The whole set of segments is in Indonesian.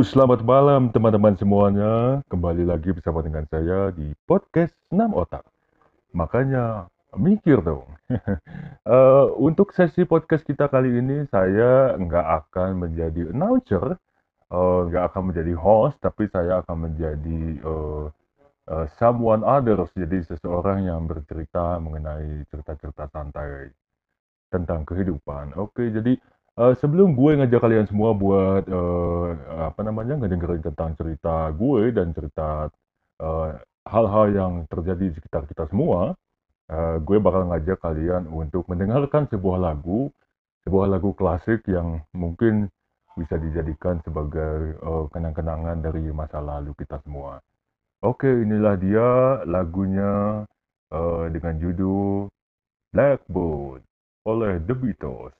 Selamat malam teman-teman semuanya. Kembali lagi bersama dengan saya di podcast 6 Otak. Makanya mikir dong. Eh, untuk sesi podcast kita kali ini saya nggak akan menjadi announcer, eh, nggak akan menjadi host, tapi saya akan menjadi eh, eh, someone others, jadi seseorang yang bercerita mengenai cerita-cerita santai tentang kehidupan. Oke, jadi eh, sebelum gue ngajak kalian semua buat eh, apa namanya ngedengerin tentang cerita gue dan cerita eh, hal-hal yang terjadi di sekitar kita semua, eh, gue bakal ngajak kalian untuk mendengarkan sebuah lagu, sebuah lagu klasik yang mungkin bisa dijadikan sebagai eh, kenang-kenangan dari masa lalu kita semua. Oke, inilah dia lagunya eh, dengan judul Blackbird oleh The Beatles.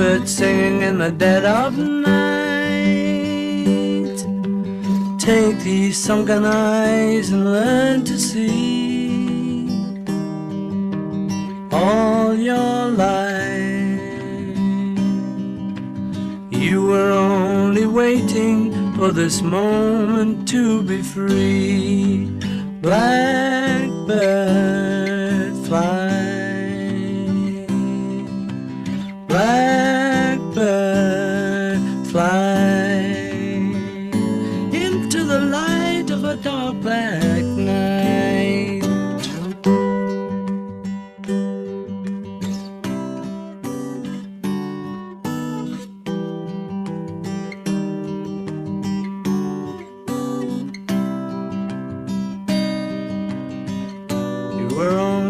Blackbird singing in the dead of night. Take these sunken eyes and learn to see all your life. You were only waiting for this moment to be free. Blackbird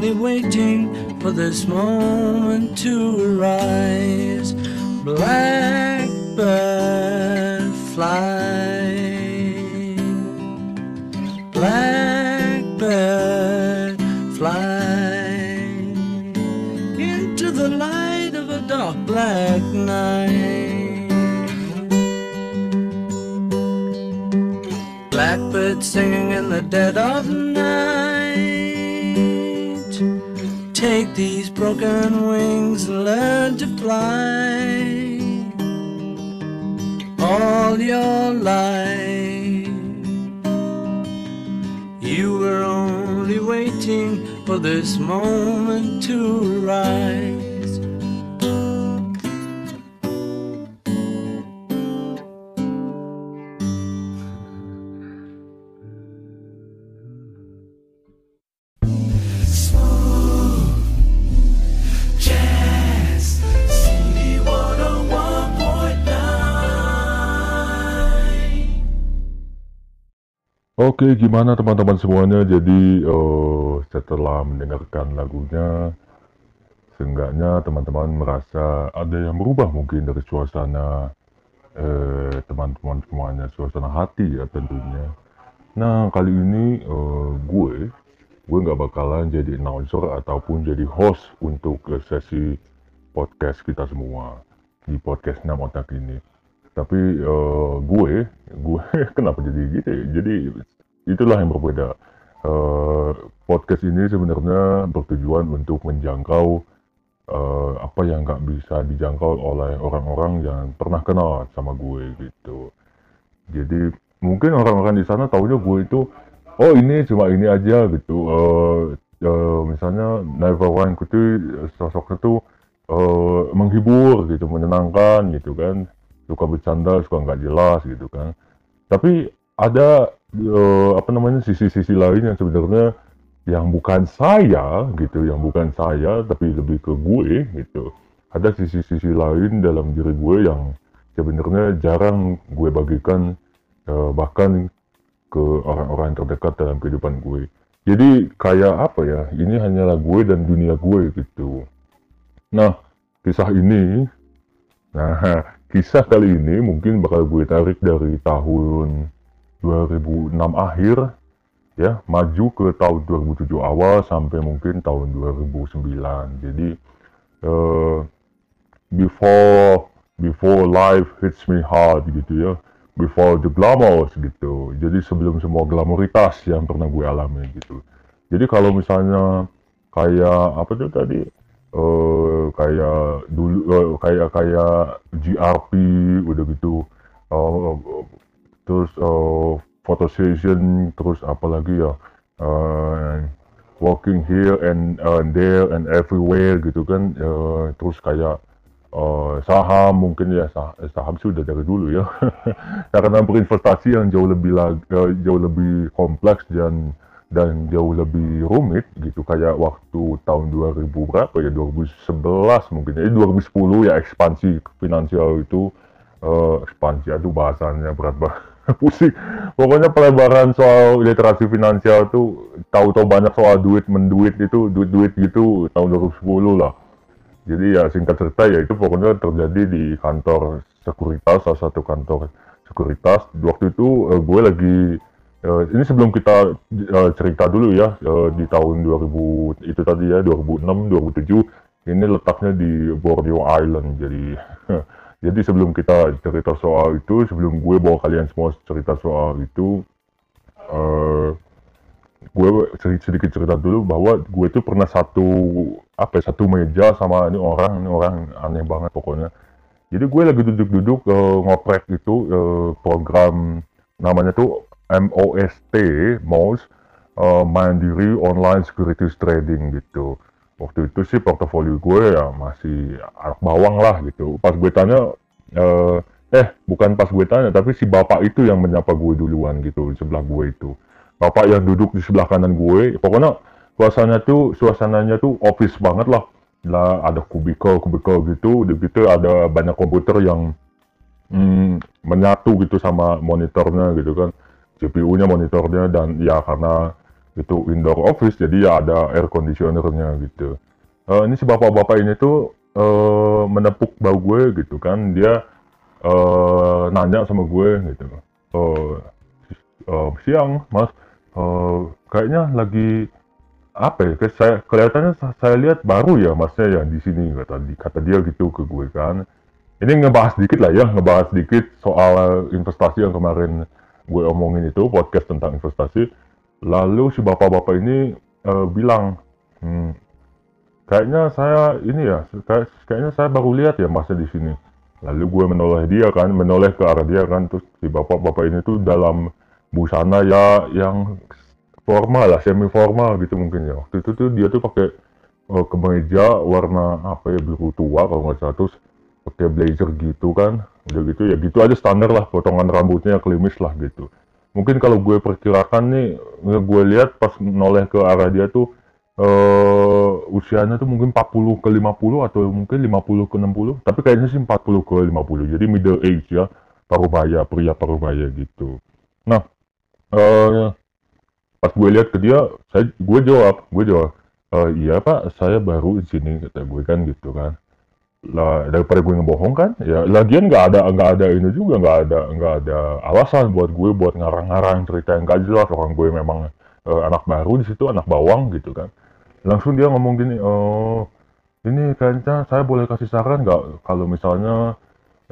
only waiting for this moment to arise. Blackbird fly. Blackbird fly into the light of a dark black night. Blackbird singing in the dead of night. These broken wings and learn to fly. All your life, you were only waiting for this moment to rise. Oke, gimana teman-teman semuanya? Jadi eh, setelah mendengarkan lagunya, seenggaknya teman-teman merasa ada yang berubah mungkin dari suasana eh, teman-teman semuanya, suasana hati ya tentunya. Nah, kali ini eh, gue, gue nggak bakalan jadi announcer ataupun jadi host untuk eh, sesi podcast kita semua di podcast 6 otak ini. Tapi eh, gue, gue kenapa jadi gitu ya? Jadi itulah yang berbeda. Eh, podcast ini sebenarnya bertujuan untuk menjangkau eh, apa yang nggak bisa dijangkau oleh orang-orang yang pernah kenal sama gue gitu. Jadi mungkin orang-orang di sana taunya gue itu oh ini cuma ini aja gitu. Eh, eh, misalnya One Kuti sosoknya tuh eh, menghibur gitu, menyenangkan gitu kan, suka bercanda, suka nggak jelas gitu kan. Tapi ada eh, apa namanya sisi-sisi lain yang sebenarnya yang bukan saya gitu, yang bukan saya tapi lebih ke gue gitu. Ada sisi-sisi lain dalam diri gue yang sebenarnya jarang gue bagikan eh, bahkan ke orang-orang terdekat dalam kehidupan gue. jadi kayak apa ya ini hanyalah gue dan dunia gue gitu nah kisah ini nah kisah kali ini mungkin bakal gue tarik dari tahun 2006 akhir ya maju ke tahun 2007 awal sampai mungkin tahun 2009 jadi uh, before before life hits me hard gitu ya before the glamour gitu. Jadi sebelum semua glamoritas yang pernah gue alami gitu. Jadi kalau misalnya kayak apa tuh tadi uh, kayak dulu uh, kayak kayak GRP udah gitu. Uh, terus uh, session terus apalagi ya? Uh, walking here and uh, there and everywhere gitu kan. Uh, terus kayak uh, saham mungkin ya sah saham sih udah dari dulu ya. Karena berinvestasi yang jauh lebih uh, jauh lebih kompleks dan dan jauh lebih rumit gitu kayak waktu tahun 2000 berapa ya 2011 mungkin ya. 2010 ya ekspansi finansial itu uh, ekspansi itu bahasanya berat banget. Pusing. Pokoknya pelebaran soal literasi finansial tuh tahu-tahu banyak soal duit menduit itu duit-duit gitu tahun 2010 lah. Jadi ya singkat cerita ya itu pokoknya terjadi di kantor sekuritas salah satu kantor sekuritas. Waktu itu uh, gue lagi uh, ini sebelum kita uh, cerita dulu ya uh, di tahun 2000 itu tadi ya 2006 2007 ini letaknya di Borneo Island. Jadi jadi sebelum kita cerita soal itu sebelum gue bawa kalian semua cerita soal itu uh, gue sedikit cerita dulu bahwa gue itu pernah satu apa ya, satu meja sama ini orang ini orang aneh banget pokoknya. Jadi gue lagi duduk-duduk uh, ngoprek itu uh, program namanya tuh MOST MOS uh, Mandiri Online Securities Trading gitu. Waktu itu sih portofolio gue ya masih anak bawang lah gitu. Pas gue tanya uh, eh bukan pas gue tanya tapi si bapak itu yang menyapa gue duluan gitu di sebelah gue itu. Bapak yang duduk di sebelah kanan gue pokoknya suasananya tuh suasananya tuh office banget lah. Lah ada kubikel kubikel gitu gitu ada banyak komputer yang hmm, menyatu gitu sama monitornya gitu kan CPU-nya monitornya dan ya karena itu indoor office jadi ya ada air conditionernya gitu. Uh, ini si bapak-bapak ini tuh uh, menepuk bau gue gitu kan. Dia uh, nanya sama gue gitu. Uh, uh, siang mas uh, kayaknya lagi apa ya? Saya kelihatannya saya lihat baru ya masnya ya di sini kata kata dia gitu ke gue kan. Ini ngebahas dikit lah ya ngebahas dikit soal investasi yang kemarin gue omongin itu podcast tentang investasi. Lalu si bapak-bapak ini uh, bilang hmm, kayaknya saya ini ya kayak, kayaknya saya baru lihat ya masnya di sini. Lalu gue menoleh dia kan menoleh ke arah dia kan terus si bapak-bapak ini tuh dalam busana ya yang formal lah semi formal gitu mungkin ya. Waktu itu tuh dia tuh pakai uh, kemeja warna apa ya biru tua kalau nggak salah. Terus pakai blazer gitu kan. Udah gitu ya gitu aja standar lah potongan rambutnya klimis lah gitu. Mungkin kalau gue perkirakan nih gue lihat pas noleh ke arah dia tuh uh, usianya tuh mungkin 40 ke 50 atau mungkin 50 ke 60 tapi kayaknya sih 40 ke 50 jadi middle age ya parubaya pria parubaya gitu. Nah uh, pas gue lihat ke dia saya gue jawab gue jawab uh, iya pak saya baru di sini kata gue kan gitu kan lah daripada gue ngebohong kan ya lagian nggak ada nggak ada ini juga nggak ada nggak ada alasan buat gue buat ngarang-ngarang cerita yang gak jelas. Orang gue memang uh, anak baru di situ anak bawang gitu kan. Langsung dia ngomong gini oh ini kayaknya saya boleh kasih saran nggak? Kalau misalnya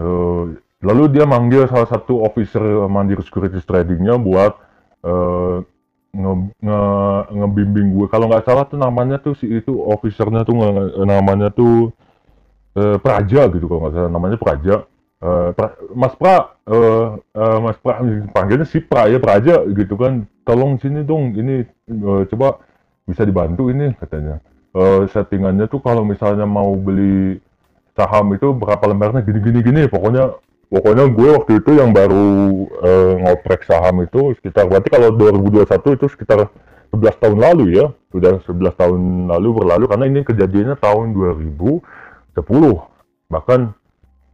uh, lalu dia manggil salah satu officer mandiri securities tradingnya buat uh, nge, nge, ngebimbing gue. Kalau nggak salah tuh namanya tuh si itu officernya tuh namanya tuh uh, Praja gitu kalau nggak salah namanya Praja. Uh, pra, Mas Pra uh, uh, Mas Pra panggilnya si Pra ya Praja gitu kan. Tolong sini dong ini uh, coba bisa dibantu ini katanya. Uh, settingannya tuh kalau misalnya mau beli saham itu berapa lembarnya gini gini gini. Pokoknya pokoknya gue waktu itu yang baru uh, ngoprek saham itu sekitar berarti kalau 2021 itu sekitar 11 tahun lalu ya. Sudah 11 tahun lalu berlalu karena ini kejadiannya tahun 2010 bahkan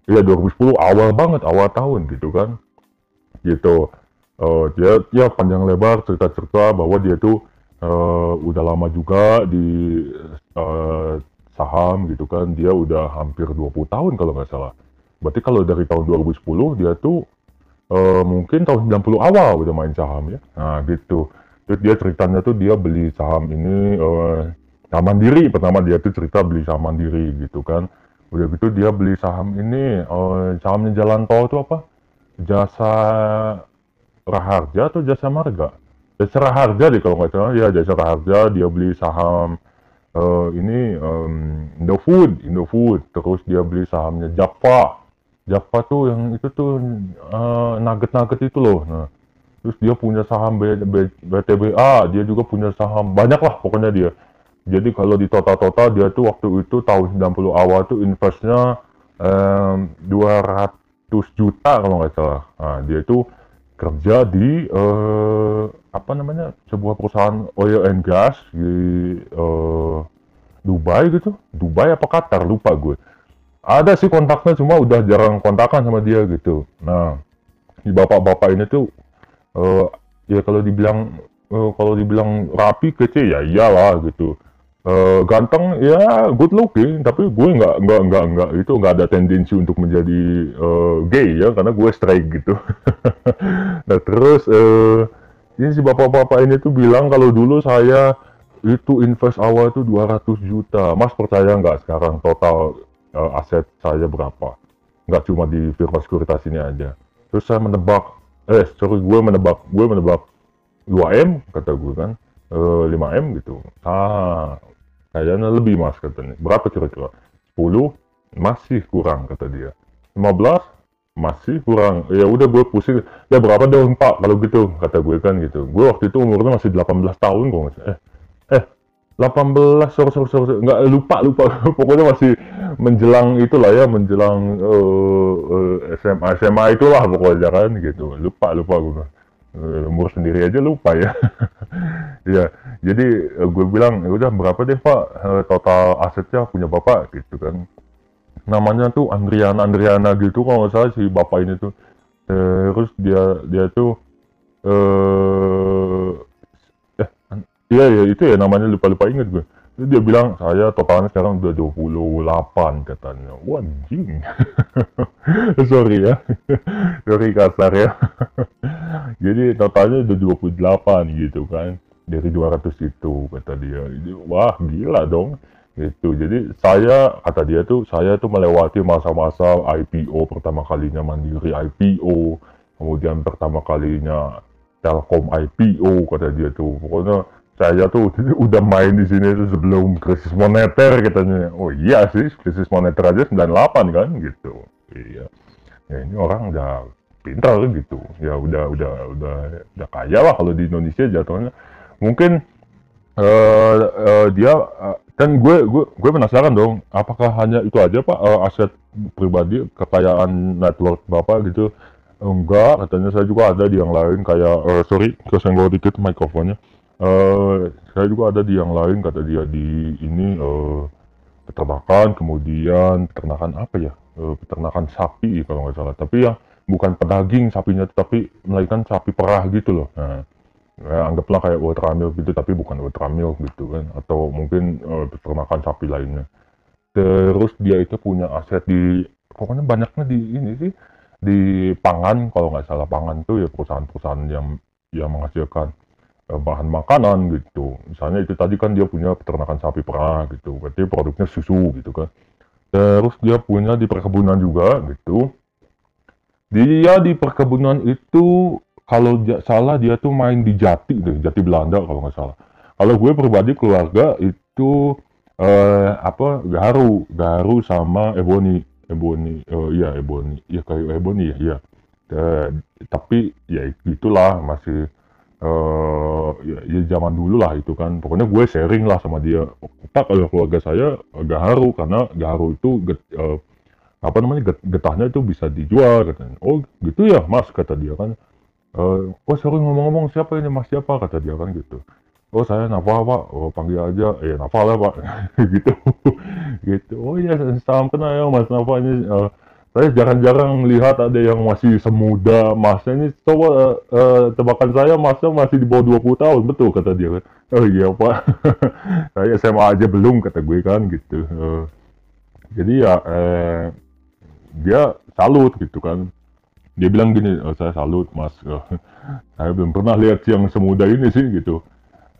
ya 2010 awal banget awal tahun gitu kan. Gitu. Uh, dia ya panjang lebar cerita-cerita bahwa dia tuh eh, udah lama juga di eh, saham gitu kan. Dia udah hampir 20 tahun kalau nggak salah. Berarti kalau dari tahun 2010 dia tuh eh, mungkin tahun 90 awal udah main saham ya. Nah gitu. Terus dia ceritanya tuh dia beli saham ini eh, saham mandiri. Pertama dia tuh cerita beli saham mandiri gitu kan. Udah gitu dia beli saham ini eh, sahamnya jalan tol tuh apa? Jasa Raharja atau jasa marga? Jasa Raharja deh kalau nggak salah. Ya jasa Raharja. Dia beli saham eh, ini em, Indofood. Indofood. Terus dia beli sahamnya Java Java tuh yang itu tuh eh, nugget-nugget itu loh. Nah terus dia punya saham B, B, BTBA dia juga punya saham. Banyak lah pokoknya dia jadi kalau di total-total dia tuh waktu itu tahun 90 awal tuh investnya em, 200 juta kalau nggak salah. Nah dia itu kerja di eh, apa namanya sebuah perusahaan oil and gas di eh, Dubai gitu. Dubai apa Qatar? Lupa gue. Ada sih kontaknya cuma udah jarang kontakan sama dia gitu. Nah si bapak-bapak ini tuh eh, ya kalau dibilang eh, kalau dibilang rapi kece ya iyalah gitu Eh, ganteng ya good looking tapi gue nggak nggak nggak nggak itu nggak ada tendensi untuk menjadi eh, gay ya karena gue straight gitu. Nah terus eh, ini si bapak-bapak ini tuh bilang kalau dulu saya itu invest awal itu 200 juta. Mas percaya nggak sekarang total eh, aset saya berapa? Nggak cuma di firma sekuritas ini aja. Terus saya menebak eh sorry gue menebak gue menebak 2M kata gue kan eh, 5M gitu. Ah kayaknya lebih mas katanya berapa kira-kira? 10 masih kurang kata dia. 15 masih kurang. Ya udah gue pusing. Ya berapa dong pak? Kalau gitu kata gue kan gitu. Gue waktu itu umurnya masih 18 tahun kok eh eh 18 sorry sorry sorry nggak lupa lupa. Pokoknya masih menjelang itulah ya menjelang eh, eh, SMA SMA itulah pokoknya kan gitu. Lupa lupa gue Eh, umur sendiri aja lupa ya. Ya jadi eh, gue bilang ya udah berapa deh pak? Eh, total asetnya punya bapak gitu kan. Namanya tuh Andriana Andriana gitu kalau nggak salah si bapak ini tuh. Terus dia dia tuh eh eh iya ya itu ya namanya lupa lupa inget gue Terus dia bilang saya totalnya sekarang udah 28 katanya. Wah anjing. Sorry ya. Sorry kasar ya. Jadi totalnya udah 28 gitu kan dari 200 itu kata dia. Wah gila dong gitu. Jadi saya kata dia tuh saya tuh melewati masa-masa IPO pertama kalinya mandiri IPO kemudian pertama kalinya Telkom IPO kata dia tuh. Pokoknya saya tuh udah main di sini tuh sebelum krisis moneter katanya. Oh iya sih krisis moneter aja 98 kan gitu. Iya. Ya ini orang udah pintar gitu. Ya udah udah udah udah kaya lah kalau di Indonesia jatuhnya mungkin eh eh, dia eh, kan gue gue gue penasaran dong apakah hanya itu aja pak? Eh, aset pribadi kekayaan network bapak gitu? Enggak katanya saya juga ada di yang lain kayak eh, sorry kesenggol dikit mikrofonnya. Eh saya juga ada di yang lain kata dia di ini eh peternakan kemudian peternakan apa ya? Eh, peternakan sapi kalau nggak salah. Tapi ya bukan pedaging sapinya tapi melainkan sapi perah gitu loh. Nah ya, anggaplah kayak ultramilk gitu tapi bukan ultramilk gitu kan. Atau mungkin eh, peternakan sapi lainnya. Terus dia itu punya aset di pokoknya banyaknya di ini sih di pangan. Kalau nggak salah pangan tuh ya perusahaan-perusahaan yang yang menghasilkan eh, bahan makanan gitu. Misalnya itu tadi kan dia punya peternakan sapi perah gitu. Berarti produknya susu gitu kan. Terus dia punya di perkebunan juga gitu. Dia di perkebunan itu kalau salah dia tuh main di Jati deh Jati Belanda kalau nggak salah. Kalau gue pribadi keluarga itu eh apa Gaharu Gaharu sama Ebony Ebony eh, iya Ebony ya kayak Ebony ya iya. Eh, tapi ya itulah masih eh ya, ya zaman dulu lah itu kan. Pokoknya gue sharing lah sama dia. Kita kalau keluarga saya eh, Gaharu karena Gaharu itu eh, apa namanya get- getahnya itu bisa dijual katanya. Oh gitu ya mas kata dia kan Eh, oh sorry ngomong-ngomong siapa ini mas siapa kata dia kan gitu oh saya Nafa pak oh panggil aja eh Nafa lah pak gitu gitu oh iya salam kenal ya mas Nafa ini eh, saya jarang-jarang lihat ada yang masih semuda masnya ini coba uh, uh, tebakan saya masnya masih di bawah 20 tahun betul kata dia kan oh iya pak saya SMA aja belum kata gue kan gitu uh, jadi ya eh, dia salut gitu kan dia bilang gini oh, saya salut mas. Oh, saya belum pernah lihat yang semuda ini sih gitu.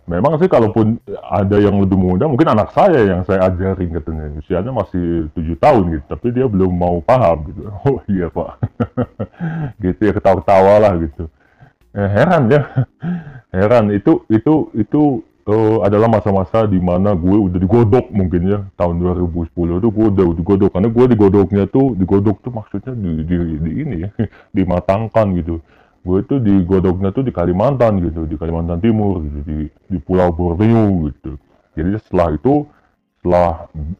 Memang sih kalaupun ada yang lebih muda mungkin anak saya yang saya ajarin katanya. Usianya masih tujuh tahun gitu. Tapi dia belum mau paham gitu. Oh iya pak. Gitu ya ketawa-ketawa lah gitu. Eh, heran ya. Heran. Itu itu itu uh, adalah masa-masa di mana gue udah digodok mungkin ya. Tahun 2010 itu gue udah digodok. Karena gue digodoknya tuh digodok tuh maksudnya di, di, di ini ya dimatangkan gitu. Gue itu di godoknya tuh di Kalimantan gitu di Kalimantan Timur gitu di di Pulau Borneo gitu. Jadi setelah itu setelah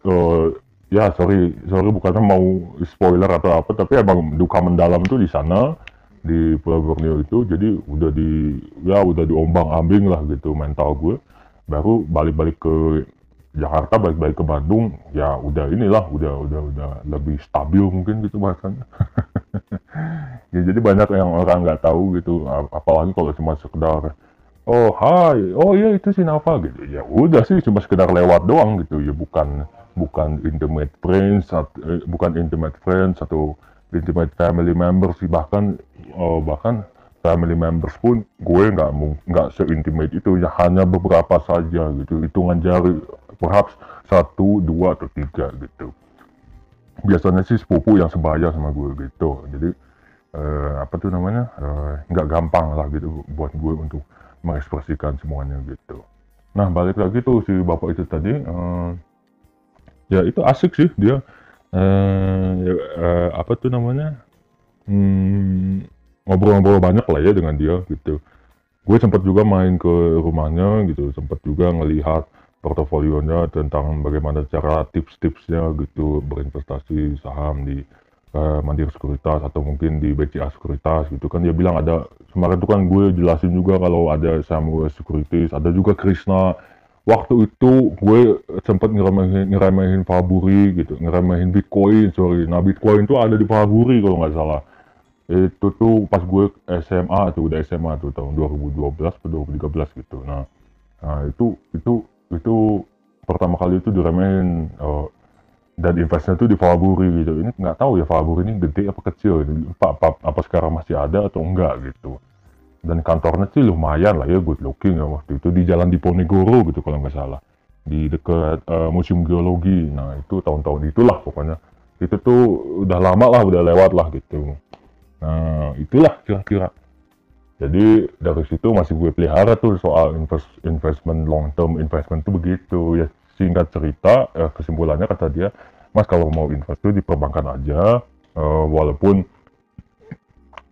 uh, ya sorry sorry bukannya mau spoiler atau apa tapi emang duka mendalam itu di sana di Pulau Borneo itu. Jadi udah di ya udah diombang ambing lah gitu mental gue baru balik-balik ke Jakarta balik-balik ke Bandung ya udah inilah udah udah udah lebih stabil mungkin gitu bahkan ya jadi banyak yang orang nggak tahu gitu apalagi kalau cuma sekedar oh hai oh iya itu si Nafa gitu. Ya udah sih cuma sekedar lewat doang gitu. Ya bukan bukan intimate friends eh, bukan intimate friends atau intimate family members bahkan oh, bahkan family members pun gue nggak nggak seintimate itu. Ya hanya beberapa saja gitu. Hitungan jari perhaps satu dua atau tiga gitu. Biasanya sih sepupu yang sebaya sama gue gitu. Jadi uh, apa tuh namanya? Uh, nggak gampang lah gitu buat gue untuk mengekspresikan semuanya gitu. Nah balik lagi tuh si bapak itu tadi uh, ya itu asik sih dia. Uh, ya, uh, apa tuh namanya? Hmm, ngobrol-ngobrol banyak lah ya dengan dia gitu. Gue sempat juga main ke rumahnya gitu. Sempat juga ngelihat portofolionya tentang bagaimana cara tips-tipsnya gitu. Berinvestasi saham di uh, Mandiri Sekuritas atau mungkin di BCA Sekuritas gitu. Kan dia bilang ada kemarin itu kan gue jelasin juga kalau ada Samuel Securities ada juga Krishna. Waktu itu gue sempat ngeremehin, ngeremehin Faburi gitu. Ngeremehin Bitcoin sorry. Nah Bitcoin itu ada di Faburi kalau nggak salah itu tuh pas gue SMA tuh udah SMA tuh tahun 2012 atau 2013 gitu. Nah, nah itu itu itu pertama kali itu diremehin uh, dan investnya tuh di Faburi gitu. Ini nggak tahu ya Faburi ini gede apa kecil gitu. apa, apa, apa sekarang masih ada atau enggak gitu. Dan kantornya sih lumayan lah ya good looking ya. Waktu itu di jalan Diponegoro gitu kalau nggak salah. Di dekat uh, museum geologi. Nah itu tahun-tahun itulah pokoknya. Itu tuh udah lama lah udah lewat lah gitu nah itulah kira-kira. Jadi dari situ masih gue pelihara tuh soal invest, investment long term investment tuh begitu. Ya singkat cerita eh, kesimpulannya kata dia mas kalau mau invest itu di perbankan aja. Eh, walaupun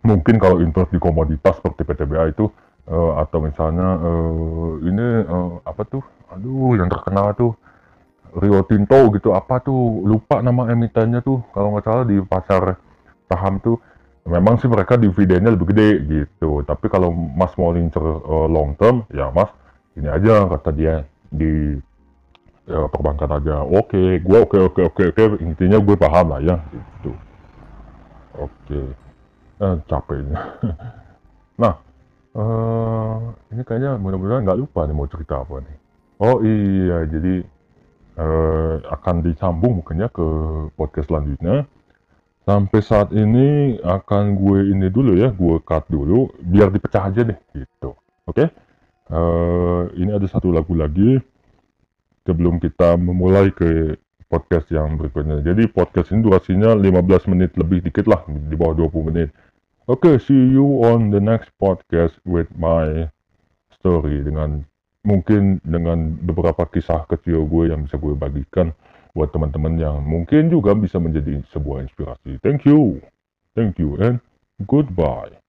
mungkin kalau invest di komoditas seperti PTBA itu eh, atau misalnya eh, ini eh, apa tuh? Aduh yang terkenal tuh Rio Tinto gitu apa tuh? Lupa nama emitennya tuh kalau nggak salah di pasar saham tuh memang sih mereka dividennya lebih gede gitu. Tapi kalau mas mau ngincer uh, long term ya mas ini aja kata dia di ya, perbankan aja. Oke okay, gue oke okay, oke okay, oke oke. Intinya gue paham lah ya gitu. Oke. Okay. eh, capeknya nah uh, ini kayaknya mudah-mudahan nggak lupa nih mau cerita apa nih. Oh iya jadi uh, akan disambung mungkin ya ke podcast selanjutnya sampai saat ini akan gue ini dulu ya gue cut dulu biar dipecah aja deh gitu oke okay? uh, ini ada satu lagu lagi sebelum kita memulai ke podcast yang berikutnya. Jadi podcast ini durasinya 15 menit lebih dikit lah, di bawah 20 menit. Oke, okay, see you on the next podcast with my story dengan mungkin dengan beberapa kisah kecil gue yang bisa gue bagikan buat teman-teman yang mungkin juga bisa menjadi sebuah inspirasi. Thank you. Thank you and goodbye.